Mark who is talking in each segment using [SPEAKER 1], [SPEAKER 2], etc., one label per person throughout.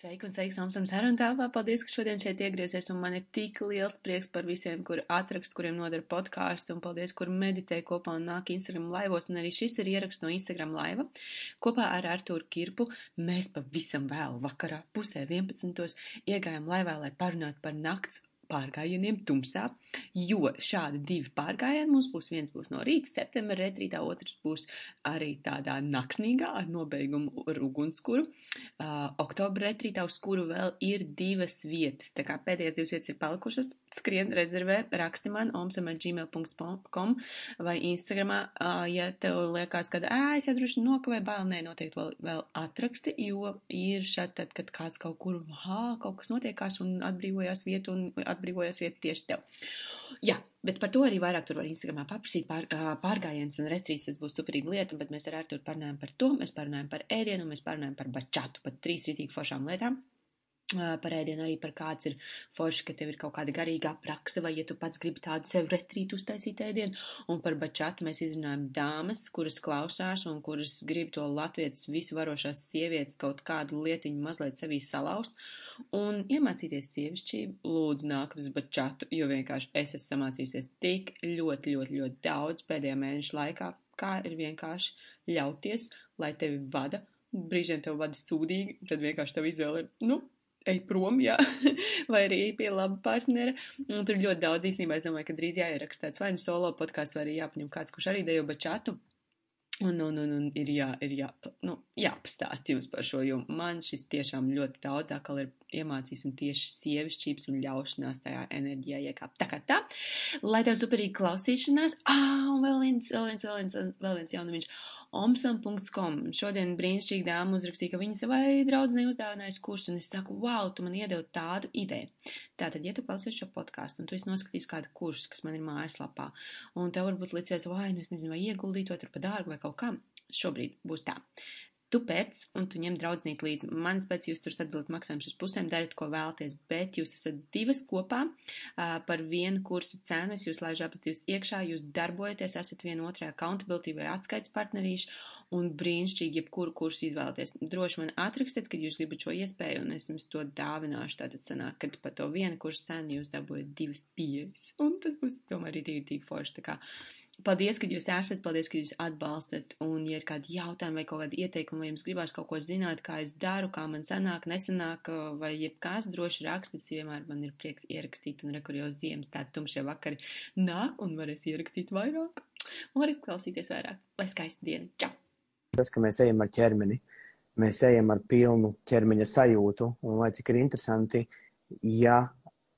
[SPEAKER 1] Sveiki un sveiki Samsam sarunu telpā. Paldies, ka šodien šeit iegriezies un man ir tik liels prieks par visiem, kur atrakst, kuriem nodara podkāstu un paldies, kur meditē kopā un nāk Instagram laivos. Un arī šis ir ieraksts no Instagram laiva. Kopā ar Artūru Kirpu mēs pavisam vēl vakarā pusē 11. iegājām laivā, lai parunātu par nakts pārgājieniem tumsā, jo šādi divi pārgājieni mums būs. Viens būs no rīta, septembra retrītā, otrs būs arī tādā naksnīgā ar nobeigumu ar ugunskuru. Uh, oktobra retrītā, uz kuru vēl ir divas vietas. Tā kā pēdējās divas vietas ir palikušas, skrien rezervē, raksti man omsam.gmail.com vai Instagramā, uh, ja tev liekas, ka, ā, es jau droši nokavēju bail, nē, noteikti vēl, vēl atraksti, jo ir šad, tad, kad kāds kaut kur, hā, kaut kas notiekās un atbrīvojās vietu un atbrīvojās atbrīvojas vieta tieši tev. Jā, bet par to arī vairāk tur var Instagramā paprasīt pār, pārgājiens un retrīs, tas būs superīga lieta, bet mēs ar Arturu parunājam par to, mēs parunājam par ēdienu, mēs parunājam par bačatu, par trīs rītīgi foršām lietām par ēdienu arī par kāds ir forši, ka tev ir kaut kāda garīgā praksa, vai ja tu pats gribi tādu sev retrītu uztaisīt ēdienu, un par bačatu mēs izrunājam dāmas, kuras klausās un kuras grib to latvietas visvarošās sievietes kaut kādu lietiņu mazliet sevī salauzt, un iemācīties sievišķību, lūdzu nāk uz bačatu, jo vienkārši es esmu samācījusies tik ļoti, ļoti, ļoti daudz pēdējā mēneša laikā, kā ir vienkārši ļauties, lai tevi vada. Brīžiem tev vada sūdīgi, tad vienkārši tev izvēle ir, nu, ej prom, jā, vai arī ej pie laba partnera. Un tur ļoti daudz īstenībā es domāju, ka drīz jāieraksta tāds vai nu solo podkāsts, vai arī jāpaņem kāds, kurš arī dejo bačatu. Un, un, un, un ir, jā, ir jā, nu, jāpastāst jums par šo, jo man šis tiešām ļoti daudz atkal ir iemācījis un tieši sievišķības un ļaušanās tajā enerģijā iekāpt. Tā kā tā, lai tev superīgi klausīšanās, ā, un vēl viens, vēl viens, vēl viens, vēl viens jaunumiņš omsam.com. Šodien brīnišķīgi dāma uzrakstīja, ka viņa savai draudzenei uzdāvinājusi kursu, un es saku, wow, tu man iedevi tādu ideju. Tātad, ja tu klausies šo podkāstu, un tu esi noskatījis kādu kursu, kas man ir mājaslapā, un tev varbūt licies, vai, nu es nezinu, vai ieguldīt to tur pa dārgu vai kaut kā, šobrīd būs tā. Tu pēc, un tu ņem draudznīt līdzi. Mans pēc jūs tur sadalīt maksājumus uz pusēm, dariet, ko vēlaties, bet jūs esat divas kopā uh, par vienu kursa cenu. Es jūs laižu abas divas iekšā, jūs darbojaties, esat viena otrai accountability vai atskaits partnerīši un brīnišķīgi jebkuru kursu izvēlaties. Droši man atrakstiet, kad jūs gribat šo iespēju, un es jums to dāvināšu. Tātad sanāk, ka par to vienu kursu cenu jūs dabūjat divas pieejas, un tas būs tomēr arī tīri, forši. Tā kā Paldies, ka jūs esat, paldies, ka jūs atbalstat, un, ja ir kādi jautājumi vai kaut kādi ieteikumi, vai jums gribās kaut ko zināt, kā es daru, kā man sanāk, nesanāk, vai jebkās droši rakstis, vienmēr man ir prieks ierakstīt, un rekur jau ziemas tādi tumšie vakari nāk, un varēs ierakstīt vairāk, un varēs klausīties vairāk. Lai skaista diena! Čau!
[SPEAKER 2] Tas, ka mēs ejam ar ķermeni, mēs ejam ar pilnu ķermeņa sajūtu, un lai cik ir interesanti, ja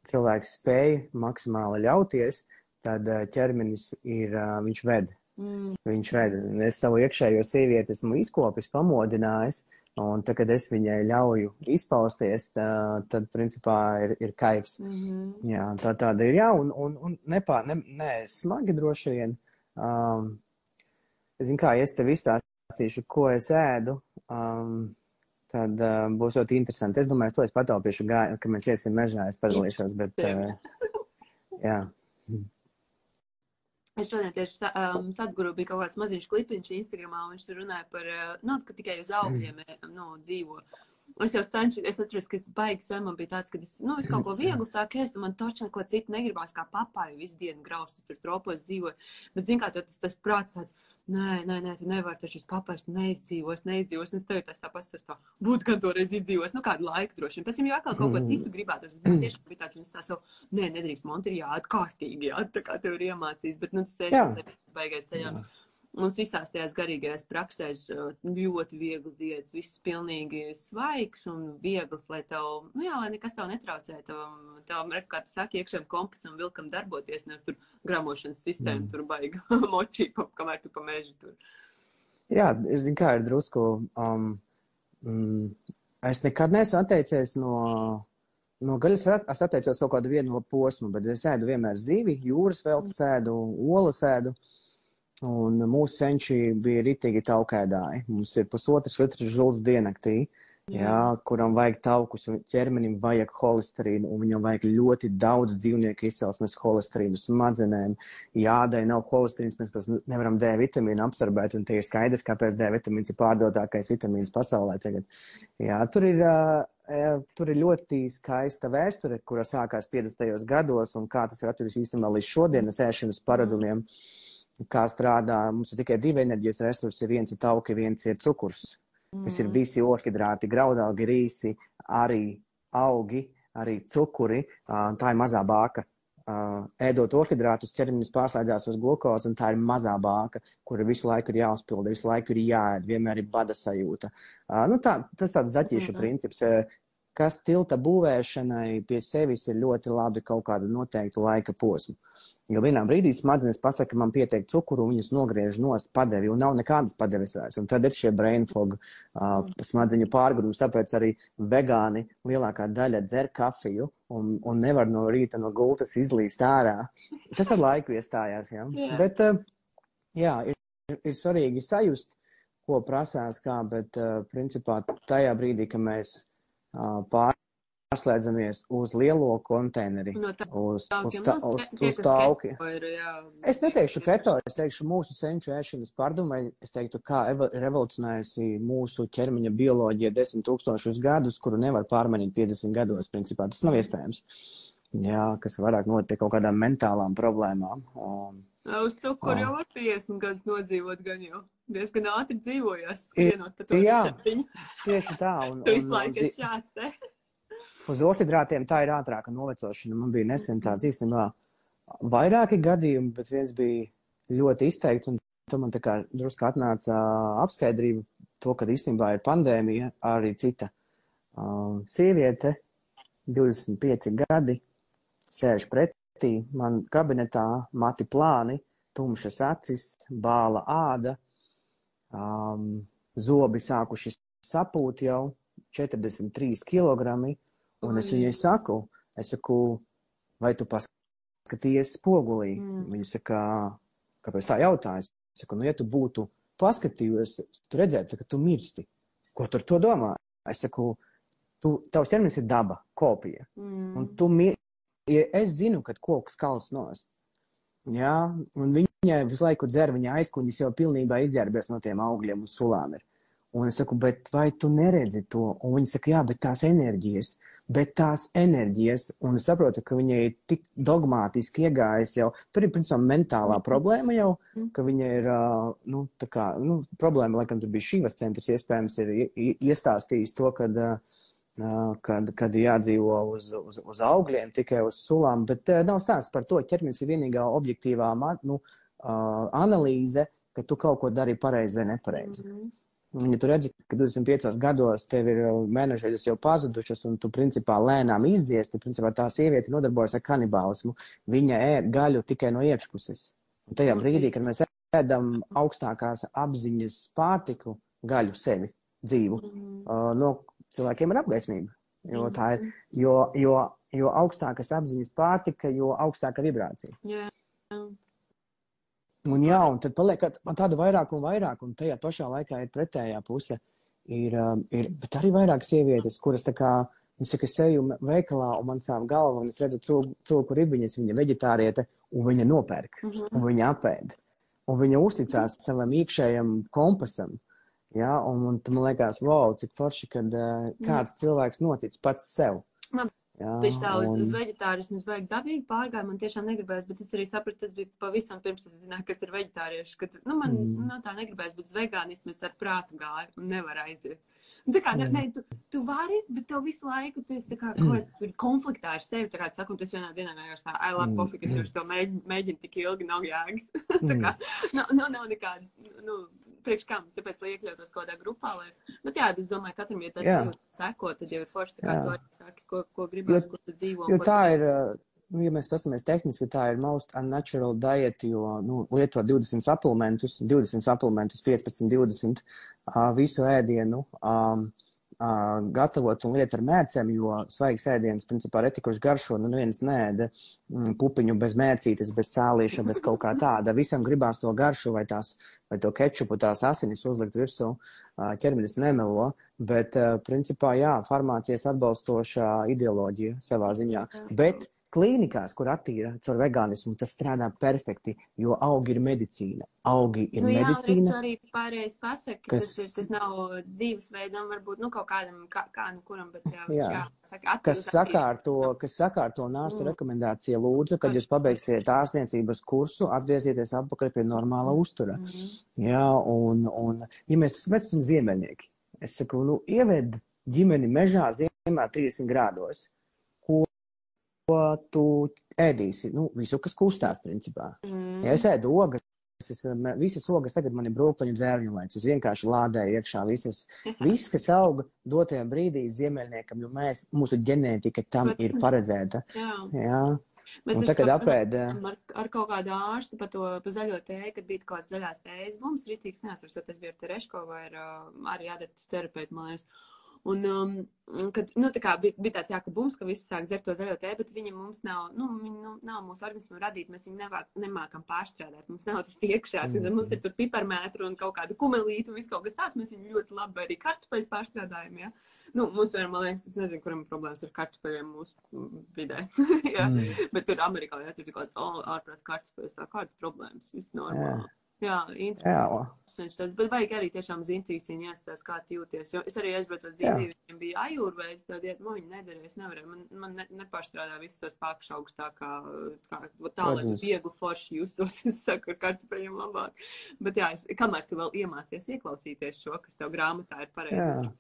[SPEAKER 2] cilvēks spēj maksimāli ļauties, tad ķermenis ir, viņš ved. Mm. Viņš ved. Es savu iekšējo sievieti esmu izkopis, pamodinājis, un tad, kad es viņai ļauju izpausties, tā, tad, principā, ir, ir kaivs. Mm -hmm. Jā, tā tāda ir, jā, un, un, un nepā, ne, ne, smagi droši vien. Um, zinu kā, ja es tev izstāstīšu, ko es ēdu, um, tad uh, būs ļoti interesanti. Es domāju, to es pataupīšu, gā, ka mēs iesim mežā, es padalīšos, bet, uh, jā.
[SPEAKER 1] Es šodien tieši um, Sadguru bija kaut kāds maziņš klipiņš Instagramā, un viņš tur runāja par, uh, nu, ka tikai uz augļiem, mm. nu, dzīvo. Es jau cenšos, es atceros, ka es baigi sen man bija tāds, ka es, nu, es kaut ko vieglu sāku ēst, un man taču neko citu negribās kā papāju visu dienu graust, es tur tropos dzīvoju. Bet, zin kā, tas, tas prāts tās, nē, nē, nē, tu nevari taču uz papājas, tu neizdzīvos, neizdzīvos, un es tev tas tā pastos tā, būtu gan toreiz izdzīvos, nu, kādu laiku droši vien. Pēc tam jau atkal kaut ko citu gribētos, bet tiešām bija tāds, un es tā savu, nē, nedrīkst, man tur jāat kārtīgi, jā, tā kā tev ir iemācījis, bet, nu, tas sēžams, baigais ceļams. Jā. Mums visās tajās garīgajās praksēs ļoti viegls diets, viss pilnīgi svaigs un viegls, lai tev, nu jā, lai nekas tev netraucē, tev, tev kā tu saki, iekšējam kompasam vilkam darboties, nevis tur gramošanas sistēma mm. tur baiga močī, kamēr tu pa mežu tur.
[SPEAKER 2] Jā, es zinu, kā ir drusku, um, mm, es nekad neesmu atteicies no, no gaļas, es atteicos kaut kādu vienu posmu, bet es ēdu vienmēr zivi, jūras veltes ēdu, olas ēdu. Uh, Un mūsu senči bija ritīgi taukēdāji. Mums ir pusotrs litrs žuls diennaktī, jā. Jā, kuram vajag taukus, ķermenim vajag holesterīnu, un viņam vajag ļoti daudz dzīvnieku izcelsmes holesterīnu smadzenēm. Jādai nav holesterīns, mēs pēc nevaram D vitamīnu absorbēt, un tie ir skaidrs, kāpēc D vitamīns ir pārdotākais vitamīns pasaulē tagad. Jā, tur ir, tur ir ļoti skaista vēsture, kura sākās 50. gados, un kā tas ir atveris īstenībā līdz šodienas ēšanas paradumiem, kā strādā. Mums ir tikai divi enerģijas resursi, viens ir tauki, viens ir cukurs, kas ir visi orhidrāti, graudaugi, rīsi, arī augi, arī cukuri, tā ir mazā bāka. Ēdot orhidrātus, ķermenis pārslēdzās uz glukozi, un tā ir mazā bāka, kura visu laiku ir jāuzpilda, visu laiku ir jāēd, vienmēr ir bada sajūta. Nu tā, tas tāds zaķīšu mm -hmm. princips. Kas tilta būvēšanai pie sevis ir ļoti labi kaut kādu noteiktu laika posmu. Jo vienā brīdī smadzenes pasaka, man pietiek cukuru, viņas nogriež nost padevi, un nav nekādas padeves vairs. Un tad ir šie brain fog, uh, smadzeņu pārgudrums, tāpēc arī vegāni lielākā daļa dzer kafiju un, un nevar no rīta no gultas izlīst ārā. Tas ar laiku iestājās, jā. Yeah. Bet, uh, jā, ir, ir svarīgi sajust, ko prasās kā, bet, uh, principā, tajā brīdī, ka mēs pārslēdzamies uz lielo konteineri,
[SPEAKER 1] No tā-
[SPEAKER 2] uz, uz,
[SPEAKER 1] Nu,
[SPEAKER 2] uz,
[SPEAKER 1] tie,
[SPEAKER 2] uz tauki.
[SPEAKER 1] ir, jā,
[SPEAKER 2] Es neteikšu keto, es teikšu mūsu senču ēšanas pārdomai, es teiktu, kā revolucionējusi mūsu ķermeņa bioloģija desmit tūkstošus gadus, kuru nevar pārmainīt 50 gados, principā tas nav iespējams. Jā, kas vairāk pie kaut kādām mentālām problēmām. Um,
[SPEAKER 1] Uz cukuru jau var 50 gadus nodzīvot, gan jau diezgan ātri dzīvojas.
[SPEAKER 2] I-
[SPEAKER 1] Vienot pa to
[SPEAKER 2] jā. tieši tā. Un,
[SPEAKER 1] Tu visu laiku esi šāds te.
[SPEAKER 2] uz orhidrātiem tā ir ātrāka novecošana. Man bija nesen tāds īstenībā vairāki gadījumi, bet viens bija ļoti izteikts, un tu man tā kā drusku atnāca ā, apskaidrība to, ka īstenībā ir pandēmija arī cita. Uh, sieviete, 25 gadi, sēž pretī man kabinetā, mati plāni, tumšas acis, bāla āda, um, zobi sākuši sapūt jau, 43 kg. Un es viņai saku, es saku, vai tu paskaties spogulī?
[SPEAKER 1] Mm.
[SPEAKER 2] Viņa saka, kāpēc tā jautā? Es saku, nu, ja tu būtu paskatījies, tu redzētu, ka tu mirsti. Ko tu ar to domā? Es saku, tu, tavs ķermenis ir daba, kopija.
[SPEAKER 1] Mm.
[SPEAKER 2] Un tu mir... ja es zinu, kad koks kals nost. Jā, un viņa visu laiku dzer, viņa aizkuņas jau pilnībā izģērbies no tiem augļiem un sulām ir. Un es saku, bet vai tu neredzi to? Un viņa saka, jā, bet tās enerģijas, bet tās enerģijas, un es saprotu, ka viņai ir tik dogmātiski iegājis jau, tur ir, principā, mentālā problēma jau, ka viņa ir, nu, tā kā, nu, problēma, laikam, tur bija šīvas centrs, iespējams, ir iestāstījis to, kad, ā, kad, kad jādzīvo uz, uz, uz augļiem, tikai uz sulām, bet nav stāsts par to, ķermenis ir vienīgā objektīvā, nu, analīze, ka tu kaut ko dari pareizi vai nepareizi.
[SPEAKER 1] Mhm.
[SPEAKER 2] Un, ja tu redzi, ka 25 gados tev ir mēnešreizes jau pazudušas, un tu principā lēnām izdziesti, principā tā sieviete nodarbojas ar kanibālismu. Viņa ēd gaļu tikai no iekšpuses. Un tajā brīdī, kad mēs ēdam augstākās apziņas pārtiku, gaļu sevi, dzīvu,
[SPEAKER 1] Mhm.
[SPEAKER 2] uh, no cilvēkiem ir apgaismība. Jo, tā ir, jo, jo, jo augstākas apziņas pārtika, jo augstāka vibrācija.
[SPEAKER 1] Jā.
[SPEAKER 2] Un jā, un tad paliek tāda vairāk un vairāk, un tajā pašā laikā ir pretējā puse. Ir, um, ir, arī vairāk sievietes, kuras tā kā, viņas saka, es eju veikalā un man sāp galva, un es redzu cūku, ribiņas, viņa veģetāriete, un viņa nopērk,
[SPEAKER 1] Mhm.
[SPEAKER 2] un viņa apēd. Un viņa uzticās savam iekšējam kompasam. Jā, un, un man liekas, wow, cik forši, kad uh, kāds cilvēks notic pats sev.
[SPEAKER 1] Man
[SPEAKER 2] Jā,
[SPEAKER 1] Tieši tā, uz,
[SPEAKER 2] un-
[SPEAKER 1] uz veģetārismu es baigi dabīgi pārgāju, man tiešām negribēs, bet es arī sapratu, tas bija pavisam pirms es zināju, kas ir veģetārieši, ka, nu, man,
[SPEAKER 2] Mm.
[SPEAKER 1] mm. no tā negribēs, bet uz vegānismu es ar prātu gāju un nevar aiziet. Un Tā kā, ne,
[SPEAKER 2] Mm.
[SPEAKER 1] ne, tu, tu vari, bet tev visu laiku, kā, ko es tur konfliktā ar sevi, tā kā, tu saku, un tas vienā dienā vienkārši tā, I love
[SPEAKER 2] Mm.
[SPEAKER 1] coffee, kas jau to mēģinu, mēģinu tik ilgi, nav jēgas. tā
[SPEAKER 2] Mm.
[SPEAKER 1] kā, nav, nav, nav nekādas, nu, priekš kam, tāpēc, lai iekļautos kādā grupā, lai, bet jā, es domāju, katram, ja tas jūtas seko, tad jau ir forši, tā kā
[SPEAKER 2] Jā.
[SPEAKER 1] arī saki, ko, ko gribas, kur tu dzīvo.
[SPEAKER 2] Jo
[SPEAKER 1] ko
[SPEAKER 2] tā ir, uh, nu, ja mēs paskatāmies tehniski, tā ir most unnatural diet, jo nu, lieto 20 suplementus, 20 suplementus, 15, 20 uh, visu ēdienu. Um, gatavot un lietot ar mērcēm, jo svaigs ēdiens, principā, retikuši garšo, nu, neviens nēda mm, pupiņu bez mērcītes, bez sālīša, bez kaut kā tāda. Visam gribās to garšu vai, tās, vai to kečupu, tās asinis uzlikt virsū. Ķermenis nemelo, bet, principā, jā, farmācijas atbalstošā ideoloģija savā ziņā. Bet klīnikās, kur attīra caur vegānismu, tas strādā perfekti, jo augi ir medicīna. Augi ir
[SPEAKER 1] Nu, jā,
[SPEAKER 2] medicīna.
[SPEAKER 1] redz, arī pārējais pasaka, ka
[SPEAKER 2] kas-
[SPEAKER 1] tas, ir, tas nav dzīvesveidam, varbūt, nu, kaut kādam, kā, kā nu kuram, bet jā,
[SPEAKER 2] Jā.
[SPEAKER 1] jā saka,
[SPEAKER 2] kas sakārto, kas sakārto nāstu
[SPEAKER 1] Mm.
[SPEAKER 2] rekomendāciju lūdzu, kad jūs pabeigsiet ārstniecības kursu, atgriezieties atpakaļ pie normāla uztura.
[SPEAKER 1] Mhm.
[SPEAKER 2] Jā, un, un ja mēs, mēs esam ziemeļnieki, es saku, nu, ieved ģimeni mežā ziemā 30 grādos, tu ēdīsi? Nu, visu, kas kustās, principā.
[SPEAKER 1] Mhm.
[SPEAKER 2] Ja es ēdu ogas, es, visas ogas tagad man ir brūkliņu dzērņu laiks, es vienkārši lādēju iekšā visas, viss, kas auga dotajā brīdī ziemeļniekam, jo mēs, mūsu ģenētika tam ir paredzēta.
[SPEAKER 1] Jā.
[SPEAKER 2] Jā,
[SPEAKER 1] Mēs
[SPEAKER 2] un tagad apēda.
[SPEAKER 1] Ar, ar kaut kādu ārstu par to pa zaļo tēju, kad bija kaut kāds zaļās tējas bums, rītīgs neatceros, vai tas bija ar Tereško vai ar arī adeptu terapeitu, man liekas. Un, um, kad, nu, tā kā bija, bija tāds, jā, ka bums, ka visi sāk dzert to zaļo tēju, bet viņi mums nav, nu, viņi nu, nav mūsu organismu radīti, mēs viņu nevāk, nemākam pārstrādāt, mums nav tas iekšā, mm.
[SPEAKER 2] Mhm.
[SPEAKER 1] mums ir tur piparmētru un kaut kāda kumelīta un viss kaut kas tāds, mēs viņu ļoti labi arī kartupeļus pārstrādājam, jā. Nu, mums, piemēram, man liekas, es nezinu, kuram ir problēmas ar kartupeļiem mūsu mm, vidē, jā.
[SPEAKER 2] Mm.
[SPEAKER 1] Bet tur Amerikā jā, tur ir kaut kāds oh, ārprāts kārtas, tā kāda problēmas, viss normāli. Jā,
[SPEAKER 2] Jā,
[SPEAKER 1] interesanti. Tas, bet vajag arī tiešām uz intuīciju jāstāsta, kā jūties. Jo es arī aizbraucu uz dzīvi, viņiem bija ajūrveids, tā dieta, man viņa nedarīja, es nevarēju, man, man ne, nepārstrādā visas tās pakšaugs tā kā, kā tā, lai tu viegli forši justos, es saku, ar kartupeļiem labāk. Bet jā, es, kamēr tu vēl iemācies ieklausīties šo, kas tev grāmatā ir pareizi.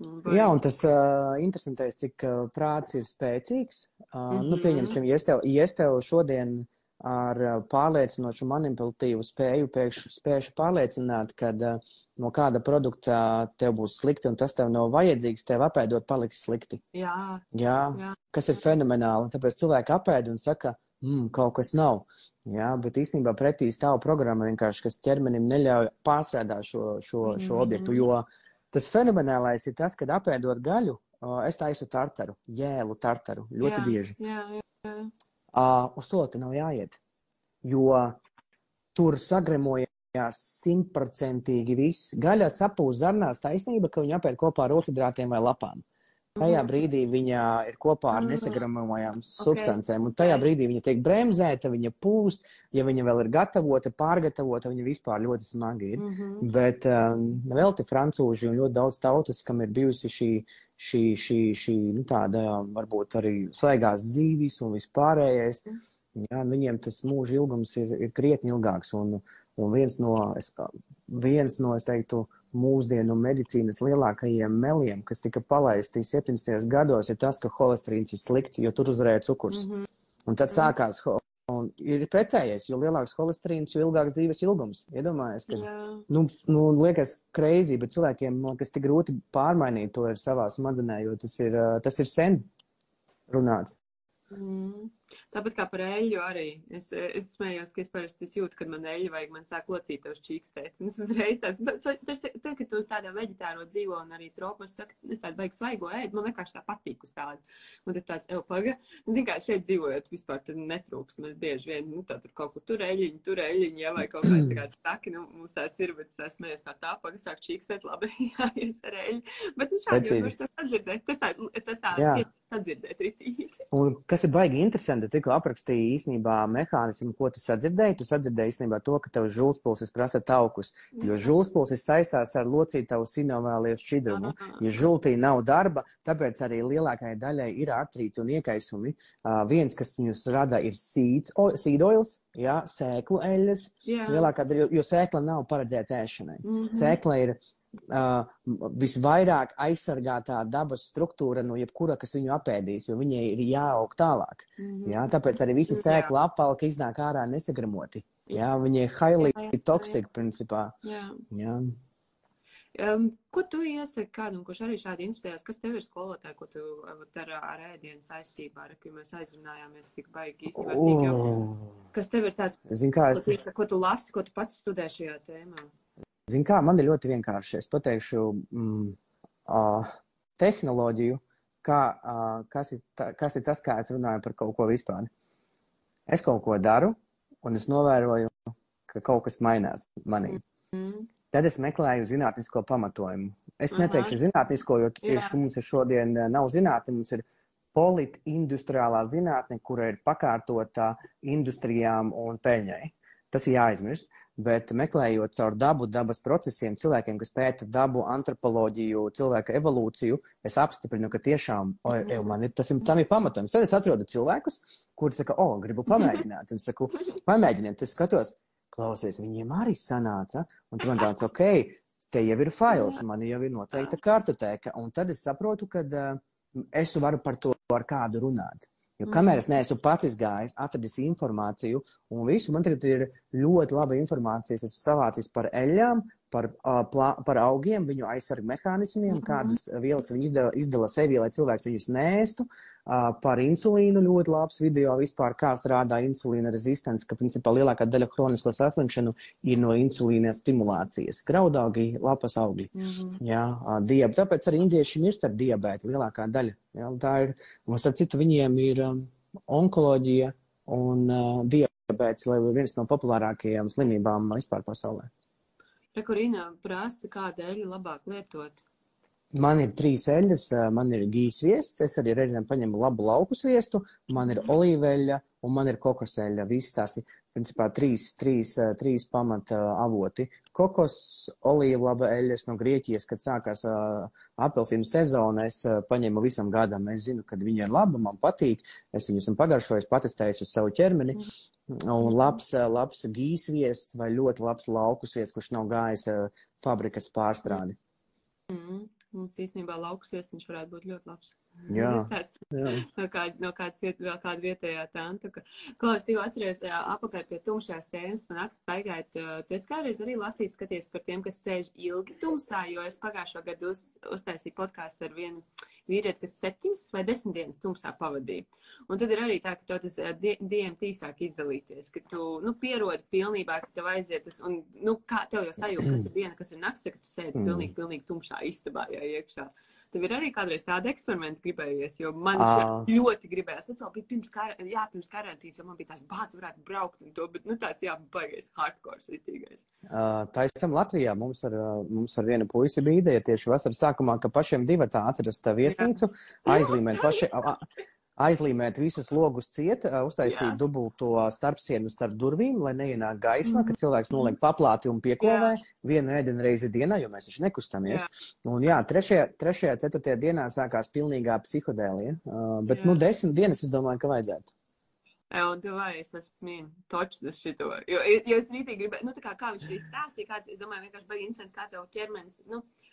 [SPEAKER 1] Un vai-
[SPEAKER 2] Jā, un tas uh, interesantais, cik uh, prāts ir spēcīgs. Uh, mm -hmm. Nu,
[SPEAKER 1] Mhm.
[SPEAKER 2] pieņemsim, ja es tev, ja es tev šodien ar uh, pārliecinošu manipulatīvu spēju pēkšņi spēšu pārliecināt, ka uh, no kāda produkta tev būs slikti un tas tev nav vajadzīgs, tev apēdot paliks slikti.
[SPEAKER 1] Jā,
[SPEAKER 2] Jā,
[SPEAKER 1] jā.
[SPEAKER 2] kas ir fenomenāli. Tāpēc cilvēki apēd un saka, mm, kaut kas nav. Jā, bet īstenībā pretī stāv programma vienkārši, kas ķermenim neļauj pārstrādāt šo, šo, šo
[SPEAKER 1] Mhm.
[SPEAKER 2] objektu. Jo tas fenomenālais ir tas, kad apēdot gaļu, es taisu tartaru, jēlu tartaru ļoti
[SPEAKER 1] jā,
[SPEAKER 2] bieži.
[SPEAKER 1] Jā, jā,
[SPEAKER 2] uz to te nav jāiet, jo tur sagremojās simtprocentīgi viss. Gaļa sapūs zarnās taisnība, ka viņi apēd kopā ar otrhidrātiem vai lapām. Tajā
[SPEAKER 1] Mhm.
[SPEAKER 2] brīdī viņa ir kopā ar nesagramojām substancēm, un tajā brīdī viņa tiek bremzēta, viņa pūst, ja viņa vēl ir gatavota, pārgatavota, viņa vispār ļoti smagi ir.
[SPEAKER 1] Mhm.
[SPEAKER 2] Bet um, vēl te francūži un ļoti daudz tautas, kam ir bijusi šī, šī, šī, šī nu, tāda varbūt arī svaigās dzīves un vispārējais. Jā, viņiem tas mūža ilgums ir, ir krietni ilgāks. Un, un viens, no, es, viens no, es teiktu, mūsdienu medicīnas lielākajiem meliem, kas tika palaisti 70. gados, ir tas, ka holesterīns ir slikts, jo tur uzvarēja cukurs.
[SPEAKER 1] Mhm.
[SPEAKER 2] Un tad sākās, ho- un ir pretējais, jo lielāks holesterīns, jo ilgāks dzīves ilgums. Iedomājies, ka
[SPEAKER 1] Jā.
[SPEAKER 2] Nu, nu, liekas, greizi, bet cilvēkiem, liekas, tik grūti pārmainīt to ir savā smadzenē, jo tas ir, tas ir sen runāts.
[SPEAKER 1] Mm. Tāpat kā par eļļu arī. Es, es smējos, ka es parasti es jūtu, kad man eļļa vajag, man sāk locīt uz čīkstēt. Un es uzreiz tās, tas, tad, kad tu uz tādā veģetāro dzīvo un arī tropos, saka, es tādu vajag svaigo ēd, man vienkārši tā patīk uz tādu. Un tad tāds, ev, paga. Zin kā, šeit dzīvojot, vispār tad netrūkst. Mēs bieži vien, nu, tā tur kaut kur tur eļļiņi, tur eļļiņi, jā, vai kaut kā tāda staki, nu, mums tāds ir, bet es smējos tā tā, paga, sāk čīkstēt, labi, jāiet ar eļļu. Bet, nu, šādi jau
[SPEAKER 2] Precīzi.
[SPEAKER 1] var sadzirdēt. Tas tā, tas tā, sadzirdēt ritīgi.
[SPEAKER 2] Un kas ir baigi interesanti, tu tikko aprakstīji īstenībā mehānismu, ko tu sadzirdēji. Tu sadzirdēji īstenībā to, ka tev žulspulsis prasa taukus, jo žulspulsis saistās ar locītavu sinovēliju šķidrumu. Ja žultī nav darba, tāpēc arī lielākajai daļai ir artrīti un iekaisumi. Uh, viens, kas viņus rada, ir seeds o- seed oils, jā, sēklu eļļas.
[SPEAKER 1] Jā.
[SPEAKER 2] Lielākā daļa, jo, jo sēkla nav paredzēta ēšanai.
[SPEAKER 1] Mhm.
[SPEAKER 2] Sēkla ir uh, visvairāk aizsargātā dabas struktūra no jebkura, kas viņu apēdīs, jo viņai ir jāaug tālāk.
[SPEAKER 1] Mhm.
[SPEAKER 2] Jā, tāpēc arī visi
[SPEAKER 1] Jā.
[SPEAKER 2] sēkla apvalki iznāk ārā nesagramoti. Jā, viņi ir highly
[SPEAKER 1] Jā, jā, jā.
[SPEAKER 2] toxic principā.
[SPEAKER 1] Jā.
[SPEAKER 2] Jā.
[SPEAKER 1] Um, ko tu iesaki kādam, kurš arī šādi interesējas? Kas tev ir skolotāji, ko tu vat, ar, ar ēdienu saistībā, ar ko mēs aizrunājāmies tik baigi īstenībā sīk jau? Kas tev ir tāds,
[SPEAKER 2] Zini, kā
[SPEAKER 1] ko
[SPEAKER 2] es,
[SPEAKER 1] tu, iesaki, ko tu lasi, ko tu pats studē šajā tēmā?
[SPEAKER 2] Zini, kā man ir ļoti vienkārši. Es pateikšu mm, uh, tehnoloģiju, kā, uh, kas, ir ta, kas ir tas, kā es runāju par kaut ko vispār. Es kaut ko daru, un es novēroju, ka kaut kas mainās manī.
[SPEAKER 1] Mm.
[SPEAKER 2] Tad es meklēju zinātnisko pamatojumu. Es
[SPEAKER 1] Aha.
[SPEAKER 2] neteikšu zinātnisko, jo tieši mums ir šodien nav zinātne, mums ir politindustriālā zinātne, kura ir pakārtota industrijām un peļņai. Tas ir jāaizmirst, bet meklējot caur dabu, dabas procesiem, cilvēkiem, kas pēta dabu, antropoloģiju, cilvēka evolūciju, es apstiprinu, ka tiešām o, ev, man ir, tas ir, tam ir pamatojums. Tad es atrodu cilvēkus, kuri saka, o, gribu pamēģināt. Un saku, pamēģiniet, es skatos, klausies, viņiem arī sanāca. Un tu man tāds, ok, te jau ir fails, man jau ir noteikta kartotēka. Un tad es saprotu, ka uh, es varu par to ar kādu runāt. Jo kamēr es neesmu pats izgājis, atradis informāciju un visu, man tagad ir ļoti laba informācija. Es esmu savācis par eļļām, par, plā, par augiem, viņu aizsargu mehānismiem, mm -hmm. kādas vielas viņi izdala, izdala sevi, lai cilvēks viņus nēstu. Par insulīnu ļoti labs video vispār, kā strādā insulīna rezistents, ka principā lielākā daļa hronisko saslimšanu ir no insulīna stimulācijas. Graudaugi, lapas augļi. Mm -hmm. Jā, uh, diab. Tāpēc arī indieši mirst ar diabētu lielākā daļa. Jā, tā ir, un starp citu, viņiem ir um, onkoloģija un uh, diabēts, lai viens no populārākajām slimībām vispār pasaulē.
[SPEAKER 1] Rekurīna prasa, kādu eļļu labāk lietot.
[SPEAKER 2] Man ir trīs eļļas, man ir gijas viests, es arī reizēm paņemu labu lauku sviestu, man ir olīveļa un man ir kokoseļa. Viss tās ir, principā, trīs, trīs, trīs pamata avoti. Kokos, olīva, laba eļļas no Grieķijas, kad sākās apelsīnu sezona, es paņēmu visam gadam. Es zinu, kad viņi ir labi, man patīk, es viņus esmu pagaršojis, patestējis uz savu ķermeni. Mm. Un labs, labs gīsviests vai ļoti labs laukusviests, kurš nav gājis uh, fabrikas pārstrādi.
[SPEAKER 1] Mm. Mums īstenībā laukus viesiņš varētu būt ļoti labs.
[SPEAKER 2] Jā,
[SPEAKER 1] tāds,
[SPEAKER 2] jā.
[SPEAKER 1] No, kāda, no kādas viet, vēl kāda vietējā tanta. Ka, Klaus, tu atceries apakaļ pie tumšās tēmas, man naktis staigājot. Tu esi kādreiz arī lasījis, skaties par tiem, kas sēž ilgi tumsā, jo es pagājušo gadu uz, uztaisīju podkāstu ar vienu vīrieti, kas septiņas vai desmit dienas tumsā pavadīja. Un tad ir arī tā, ka tev tas DMT sāk izdalīties, ka tu, nu, pierodi pilnībā, ka tev aiziet tas, un, nu, kā tev jau sajūta, kas ir diena, kas ir nakts, ka tu sēdi mm. pilnīgi, pilnīgi tumšā istabā jau iekšā. Tev ir arī kādreiz tāda eksperimenta gribējies, jo man uh. ļoti gribējās. Tas vēl bija pirms, kar, jā, pirms karantīnas, jo man bija tāds bāds, varētu braukt un to, bet, nu, tāds, jā, baigais hardcore ritīgais.
[SPEAKER 2] Uh, tā esam Latvijā. Mums ar, mums ar vienu puisi bija ideja tieši vasaras sākumā, ka pašiem divatā atrast viesnīcu, aizlīmēt paši. Aizlīmēt visus logus ciet, uztaisīt dubulto starpsienu starp durvīm, lai neienāk gaisma, ka cilvēks noliek paplāti un pieklāvē vienu ēdienu reizi dienā, jo mēs taču nekustamies. Jā. Un jā, trešajā, trešajā, ceturtajā dienā sākās pilnīgā psihodēlija, uh, bet, jā. nu, desmit dienas es domāju, ka vajadzētu.
[SPEAKER 1] Jā, un tu vai es esmu mīn, točs šito, jo, jo es rītīgi gribēju, nu, tā kā, kā viņš arī stāstīja, kāds, es domāju, vienkārši baigi interesanti, kā tev ķermenis, nu, uh,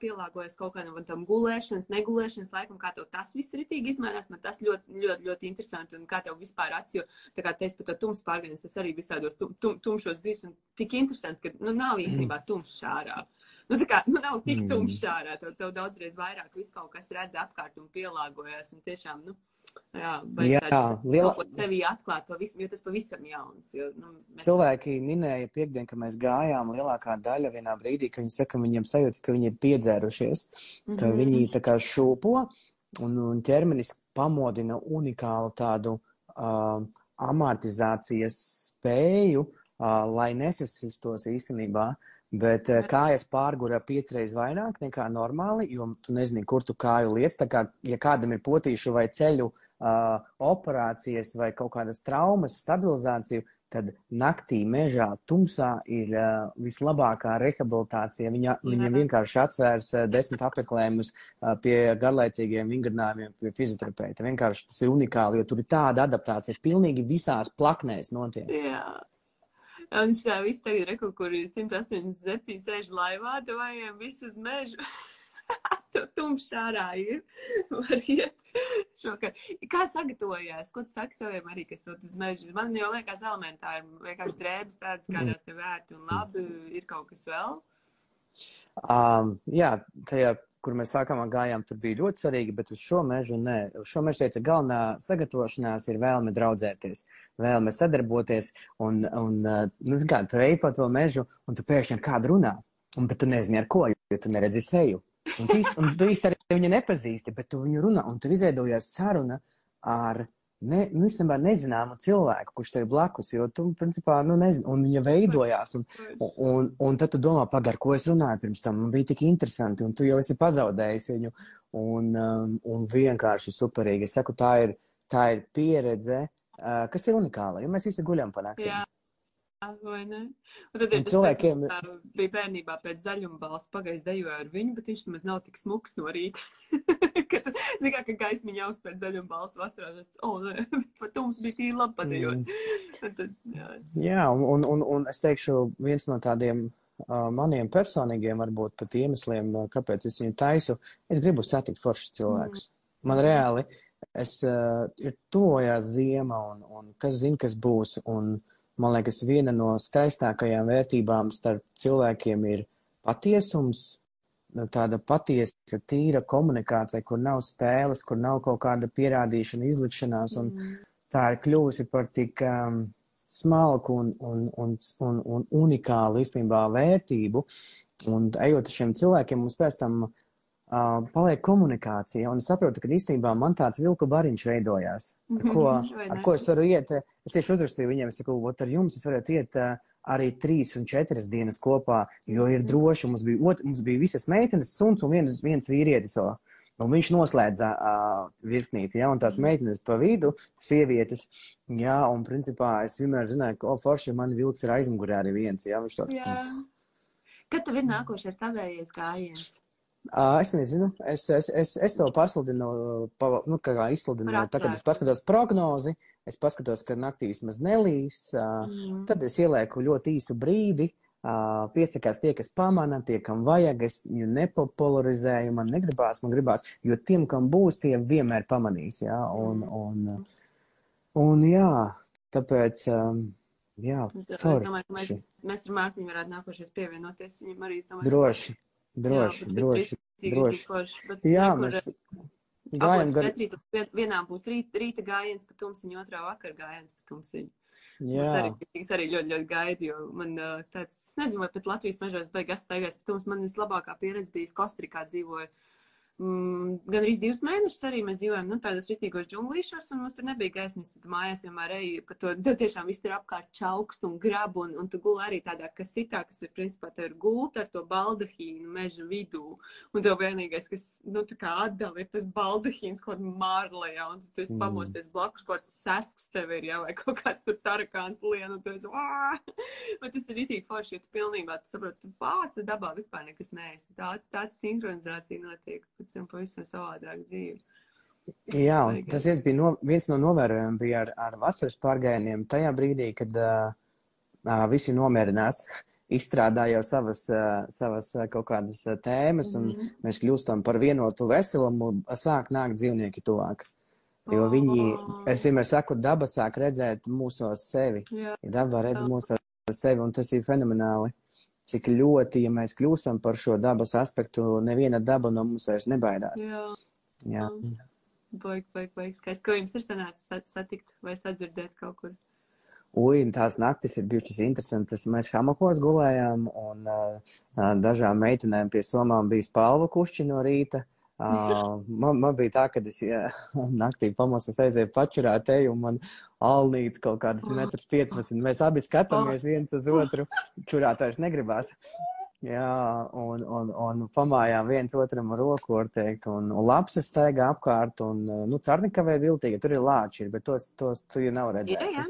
[SPEAKER 1] pielāgojas kaut kādam tam gulēšanas, negulēšanas laikam, kā tev tas viss ritīgi izmainās. Man tas ļoti, ļoti, ļoti interesanti un kā tev vispār acis, jo, tā kā teicu par to tums pārgājienas, es arī visādos tum, tum, tumšos bijis un tik interesanti, ka, nu, nav īstenībā tums šārā. Nu, tā kā, nu, nav tik tums šārā, tev, tev daudzreiz vairāk viss kaut kas redz apkārt un pielāgojas un tiešām, nu, Jā,
[SPEAKER 2] jā liela...
[SPEAKER 1] sevi atklāt pavisam, jo tas pavisam jauns. Jo, nu,
[SPEAKER 2] mēs... Cilvēki minēja piekdien, ka mēs gājām lielākā daļa vienā brīdī, ka viņi saka, ka viņiem sajūta, ka viņi ir piedzērušies, mm -hmm. ka viņi tā kā šūpo un, un ķermenis pamodina unikālu tādu uh, amortizācijas spēju, uh, lai nesasistos īstenībā. Bet uh, kājas pārgura piecreiz vairāk nekā normāli, jo tu nezini, kur tu kāju liec. Tā kā, ja kādam ir potīšu vai ceļu uh, uh, operācijas vai kaut kādas traumas, stabilizāciju, tad naktī mežā tumsā ir uh, vislabākā rehabilitācija. Viņa, viņa vienkārši atsvērs uh, desmit apmeklējumus uh, pie garlaicīgiem vingrinājumiem pie fizioterapeita. Vienkārši tas ir unikāli, jo tur ir tāda adaptācija pilnīgi visās plaknēs notiek.
[SPEAKER 1] Jā. Un šitā viss tagad reku, kur 187 sēž laivā, tu vajag visu uz mežu. tumšs ārā ir. Var iet šokar. Kā sagatavojās? Ko tu saki saviem arī, kas sūt uz mežu? Man jau liekas elementāri, vienkārši drēbes tādas, kādās te vērti un labi, ir kaut kas vēl.
[SPEAKER 2] Um, jā, tajā, kur mēs sākumā gājām, tur bija ļoti svarīgi, bet uz šo mežu nē. Uz šo mežu teica, galvenā sagatavošanās ir vēlme draudzēties, vēlme sadarboties un, un nu, kā, tu ej pa to mežu un tu pēkšņi kādu runā, un, bet tu nezini ar ko, jo tu neredzi seju. Un tu, īsti, un tu īsti arī viņu nepazīsti, bet tu viņu runā, un tu izveidojies saruna ar ne, nu, īstenībā nezināmu cilvēku, kurš tev ir blakus, jo tu, principā, nu, nezini, un viņa veidojās, un, un, un, un tad tu domā, pagar, ko es runāju pirms tam, man bija tik interesanti, un tu jau esi pazaudējis viņu, un, um, un vienkārši superīgi. Es saku, tā ir, tā ir pieredze, uh, kas ir unikāla, jo mēs visi guļam pa naktīm.
[SPEAKER 1] Jā. Vai ne? Un tad
[SPEAKER 2] Un cilvēkiem-
[SPEAKER 1] cilvēkiem bija bērnībā pēc zaļuma balss pagājis dejoja ar viņu, bet viņš nemaz nav tik smuks no rīta. Kad, zini, kā, ka gaismiņa aus pēc zaļuma balss vasarā, tad, o, nē, pat mums bija tīri labi padejot. Un tad, jā,
[SPEAKER 2] Jā, un, un, un, un es teikšu, viens no tādiem uh, maniem personīgiem, varbūt pat iemesliem, uh, kāpēc es viņu taisu, es gribu satikt foršus cilvēkus. Man reāli, es, uh, ir tuvojās ziema, un, un kas zina, kas būs, un man liekas, viena no skaistākajām vērtībām starp cilvēkiem ir patiesums, nu, tāda patiesa, tīra komunikācija, kur nav spēles, kur nav kaut kāda pierādīšana, izlikšanās, un tā ir kļuvusi par tik um, smalku un, un, un, un, un unikālu īstenībā vērtību. Un ejot ar šiem cilvēkiem, mums pēc tam uh, paliek komunikācija. Un saprotu, ka īstenībā man tāds vilku bariņš veidojās. Ar ko,
[SPEAKER 1] Vai
[SPEAKER 2] ar ko es varu iet? Es tieši uzrakstīju viņiem, es saku, ot ar jums es varētu iet uh, arī trīs un četras dienas kopā, jo ir droši. Mums bija, ot, mums bija visas meitenes, suns un viens, viens vīrietis vēl. Un viņš noslēdza uh, virknīti, ja, un tās meitenes pa vidu, sievietes, jā, un principā es vienmēr zināju, ka, o, forši, man vilks ir aizmugurē arī viens, jā, viņš to.
[SPEAKER 1] jā. Kad tev ir nākošais tavējais gājiens?
[SPEAKER 2] Es nezinu, es, es, es, es to pasludinu, pa, nu, kā izsludinu,
[SPEAKER 1] Par
[SPEAKER 2] tagad es paskatos prognozi, es paskatos, ka naktī vismaz nelīs,
[SPEAKER 1] Mm.
[SPEAKER 2] tad es ielieku ļoti īsu brīdi, piesakās tie, kas pamana, tie, kam vajag, es viņu nepopularizēju, man negribās, man gribās, jo tiem, kam būs, tie vienmēr pamanīs, jā, un,
[SPEAKER 1] Mm.
[SPEAKER 2] un, un jā, tāpēc, jā,
[SPEAKER 1] ka mēs,
[SPEAKER 2] forši,
[SPEAKER 1] mēs ar Mārtiņu varētu nākošais pievienoties. Viņam arī, es domāju,
[SPEAKER 2] droši, droši,
[SPEAKER 1] jā,
[SPEAKER 2] droši, droši.
[SPEAKER 1] forši, bet
[SPEAKER 2] Jā,
[SPEAKER 1] rekur,
[SPEAKER 2] mēs gājam gar,
[SPEAKER 1] četrīt, vien- vienā būs rīt, rīta gājiens pa tumsiņu, otrā vakar gājiens pa tumsiņu. Es
[SPEAKER 2] jā.
[SPEAKER 1] arī, es arī ļoti, ļoti gaidu, jo man uh, tāds, es nezinu, vai pat Latvijas mežos beigas staigās, bet mums man vislabākā pieredze bija Kostrikā dzīvoja. Mm, gan arī divus mēnešus arī mēs dzīvojam nu, tādos ritīgos džunglīšos, un mums tur nebija gaismas. Tad mājās vienmēr eju pa to, tad tiešām viss ir apkārt čaukst un grab, un, un tu guli arī tādā kasitā, kas ir principā tev ir gulta ar to baldahīnu meža vidū. Un tev vienīgais, kas, nu, tā kā atdala, ir tas baldahīns kaut kādā mārlajā, un tu esi
[SPEAKER 2] Mm.
[SPEAKER 1] pamosties blakus, kaut kāds sasks tev ir, jā, vai kaut kāds tur tarakāns lien, un tu esi, "Ā!" Bet tas ir rītīgi forši, jo tu pilnībā, tu saproti, tu pāsi dabā vispār nekas neesi. Tā, tāds sinhronizācija notiek, pēc tam pavisam savādāk dzīve.
[SPEAKER 2] Jā, un tas viens, bija no, viens no novērojumiem bija ar, ar vasaras pārgājieniem. Tajā brīdī, kad uh, visi nomierinās, izstrādā jau savas, uh, savas uh, kaut kādas uh, tēmas, un
[SPEAKER 1] Mhm.
[SPEAKER 2] mēs kļūstam par vienotu veselumu, sāk nākt dzīvnieki tuvāk. Jo viņi,
[SPEAKER 1] Oh.
[SPEAKER 2] es vienmēr saku, daba sāk redzēt mūsos sevi.
[SPEAKER 1] Jā,
[SPEAKER 2] daba redz mūsos sevi, un tas ir fenomenāli. Cik ļoti, ja mēs kļūstam par šo dabas aspektu, neviena daba no mums vairs nebaidās.
[SPEAKER 1] jā.
[SPEAKER 2] Jā.
[SPEAKER 1] Baigi, baigi, baigi skaisti. Ko jums ir sanācis sat- satikt vai sadzirdēt kaut kur?
[SPEAKER 2] Ui, un tās naktis ir bijušas interesantas. Mēs hamakos gulējām, un uh, dažām meitenēm pie somām bija spalva kušķi no rīta. Uh, man, man bija tā, ka es ja, naktī pamosos aizēju pačurāt eju, un man alnīts kaut kādas metrs 15. Mēs abi skatāmies viens uz otru, čurāt vairs negribās. Jā, un, un, un pamājām viens otram ar roku, var teikt, un, un lapsas staigā apkārt, un, nu, carnikavē viltīgi, tur ir lāči, bet tos, tos tu jau nav
[SPEAKER 1] Jā,
[SPEAKER 2] redzēti.
[SPEAKER 1] jā.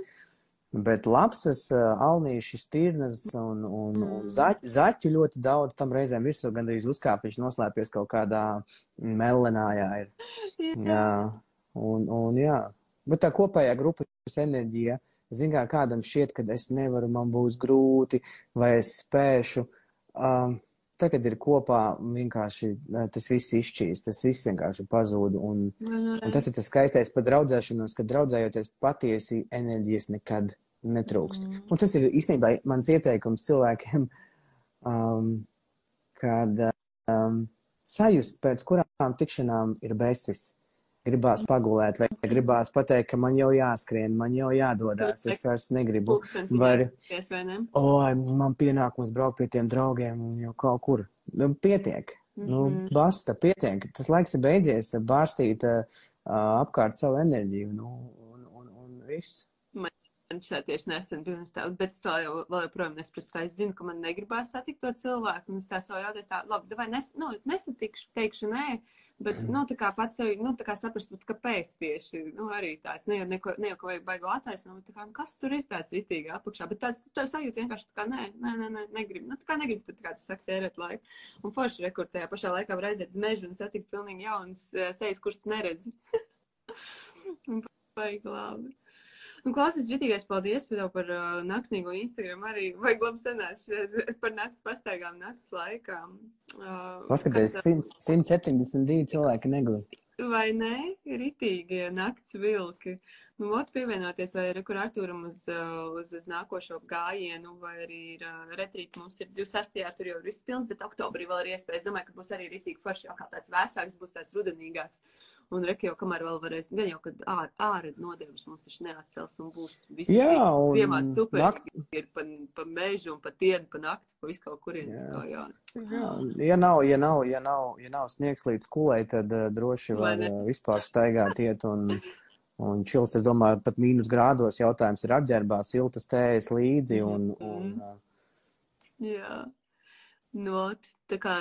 [SPEAKER 2] Bet lapsas, alnīši, stirnas un, un, un zaķi, zaķu ļoti daudz tam reizēm virsū gandrīz uzkāpīši noslēpies kaut kādā melenājā. Ir. Jā, un, un jā. Bet tā kopējā grupas enerģija, zin kā kādam šķiet, ka es nevaru, man būs grūti, vai es spēšu. Um, tagad ir kopā vienkārši tas viss izšķīst, tas viss vienkārši pazūd. Un, un tas ir tas skaistais par draudzēšanos, ka draudzējoties patiesi enerģijas nekad netrūkst.
[SPEAKER 1] Mm.
[SPEAKER 2] Un tas ir īstenībā mans ieteikums cilvēkiem, um, kad um, sajust, pēc kurām tikšanām ir besis. Gribās pagulēt, vai gribās pateikt, ka man jau jāskrien, man jau jādodas, es vairs negribu. Var, oi, man pienākums braukt pie tiem draugiem un jau kaut kur. Nu, pietiek. Nu,
[SPEAKER 1] Mhm.
[SPEAKER 2] basta, pietiek. Tas laiks ir beidzies, bārstīt uh, apkārt savu enerģiju. Nu, un, viss.
[SPEAKER 1] Man šeit tieši nesen bija tā, bet es vēl, jau, vēl joprojām nesaprotu, tā es zinu, ka man negribās satikt to cilvēku, un es tā savu jautāju, tā, labi, vai nes, nu, nesatikšu, teikšu nē, bet, nu, tā kā pats sevi, nu, tā kā saprast, kāpēc tieši, nu, arī tāds, ne jau, neko, ne jau, ka vajag baigo attaisnot, tā kā, nu, kas tur ir tāds ritīgi apakšā, bet tāds, tā sajūta vienkārši tā kā, nē, nē, nē, nē negribu, nu, tā kā negribu, tad kā tas saka, tērēt laiku, un forši rekurtējā pašā laikā var aiziet uz mežu un satikt pilnīgi jaunas sejas, kurš tu neredzi. Baigi labi. Un, klausies, Žitīgais, paldies par par uh, naktsnīgo Instagram. Arī vajag labi senās par nakts pastaigām nakts laikā.
[SPEAKER 2] Uh, Paskaties, kāds... 172 cilvēki neglīt.
[SPEAKER 1] Vai ne? Ritīgie nakts vilki. Nu, ot pievienoties vai ir, kur Artūram uz, uh, uz, uz nākošo gājienu, vai arī ir uh, retrīt mums ir 26. tur jau ir viss pilns, bet oktobrī vēl ir iespējas. Domāju, ka būs arī ritīgi forši, jau kā tāds vēsāks, būs tāds rudenīgāks. Un reki jau, kamēr vēl varēs, gan jau, kad ār, ārā nodevs mums taču neatcels un būs viss
[SPEAKER 2] Jā, un
[SPEAKER 1] ziemā super,
[SPEAKER 2] nakt...
[SPEAKER 1] ir pa, pa mežu un pa dienu, pa nakti, pa visu kaut kurien.
[SPEAKER 2] Jā.
[SPEAKER 1] Jā.
[SPEAKER 2] Jā, ja nav, ja nav, ja nav, ja nav sniegs līdz kulē, tad uh, droši var uh, vispār staigāt iet un, un čils, es domāju, pat mīnus grādos jautājums ir apģērbā, siltas tējas līdzi un, un uh,
[SPEAKER 1] Jā. No, tā kā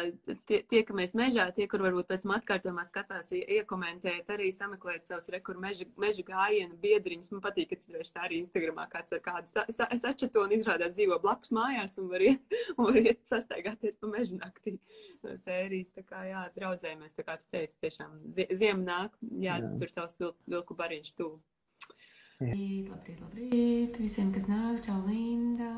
[SPEAKER 1] tie, tiekamies mežā, tie, kur varbūt pēc tam atkārtojumā skatās, iekomentēt, arī sameklēt savus rekur meža, meža gājienu biedriņus. Man patīk, ka citreiz tā arī Instagramā kāds ar kādu sa, sa, sačato un izrādāt dzīvo blakus mājās un var iet, un var iet sastaigāties pa mežu naktī no sērijas. Tā kā, jā, draudzējamies, tā kā tu teici, tiešām zie, ziema nāk, jā, jā. tur savs vil, vilku bariņš tuvu.
[SPEAKER 3] Labrīt, labrīt, labrīt, visiem, kas nāk, čau Linda.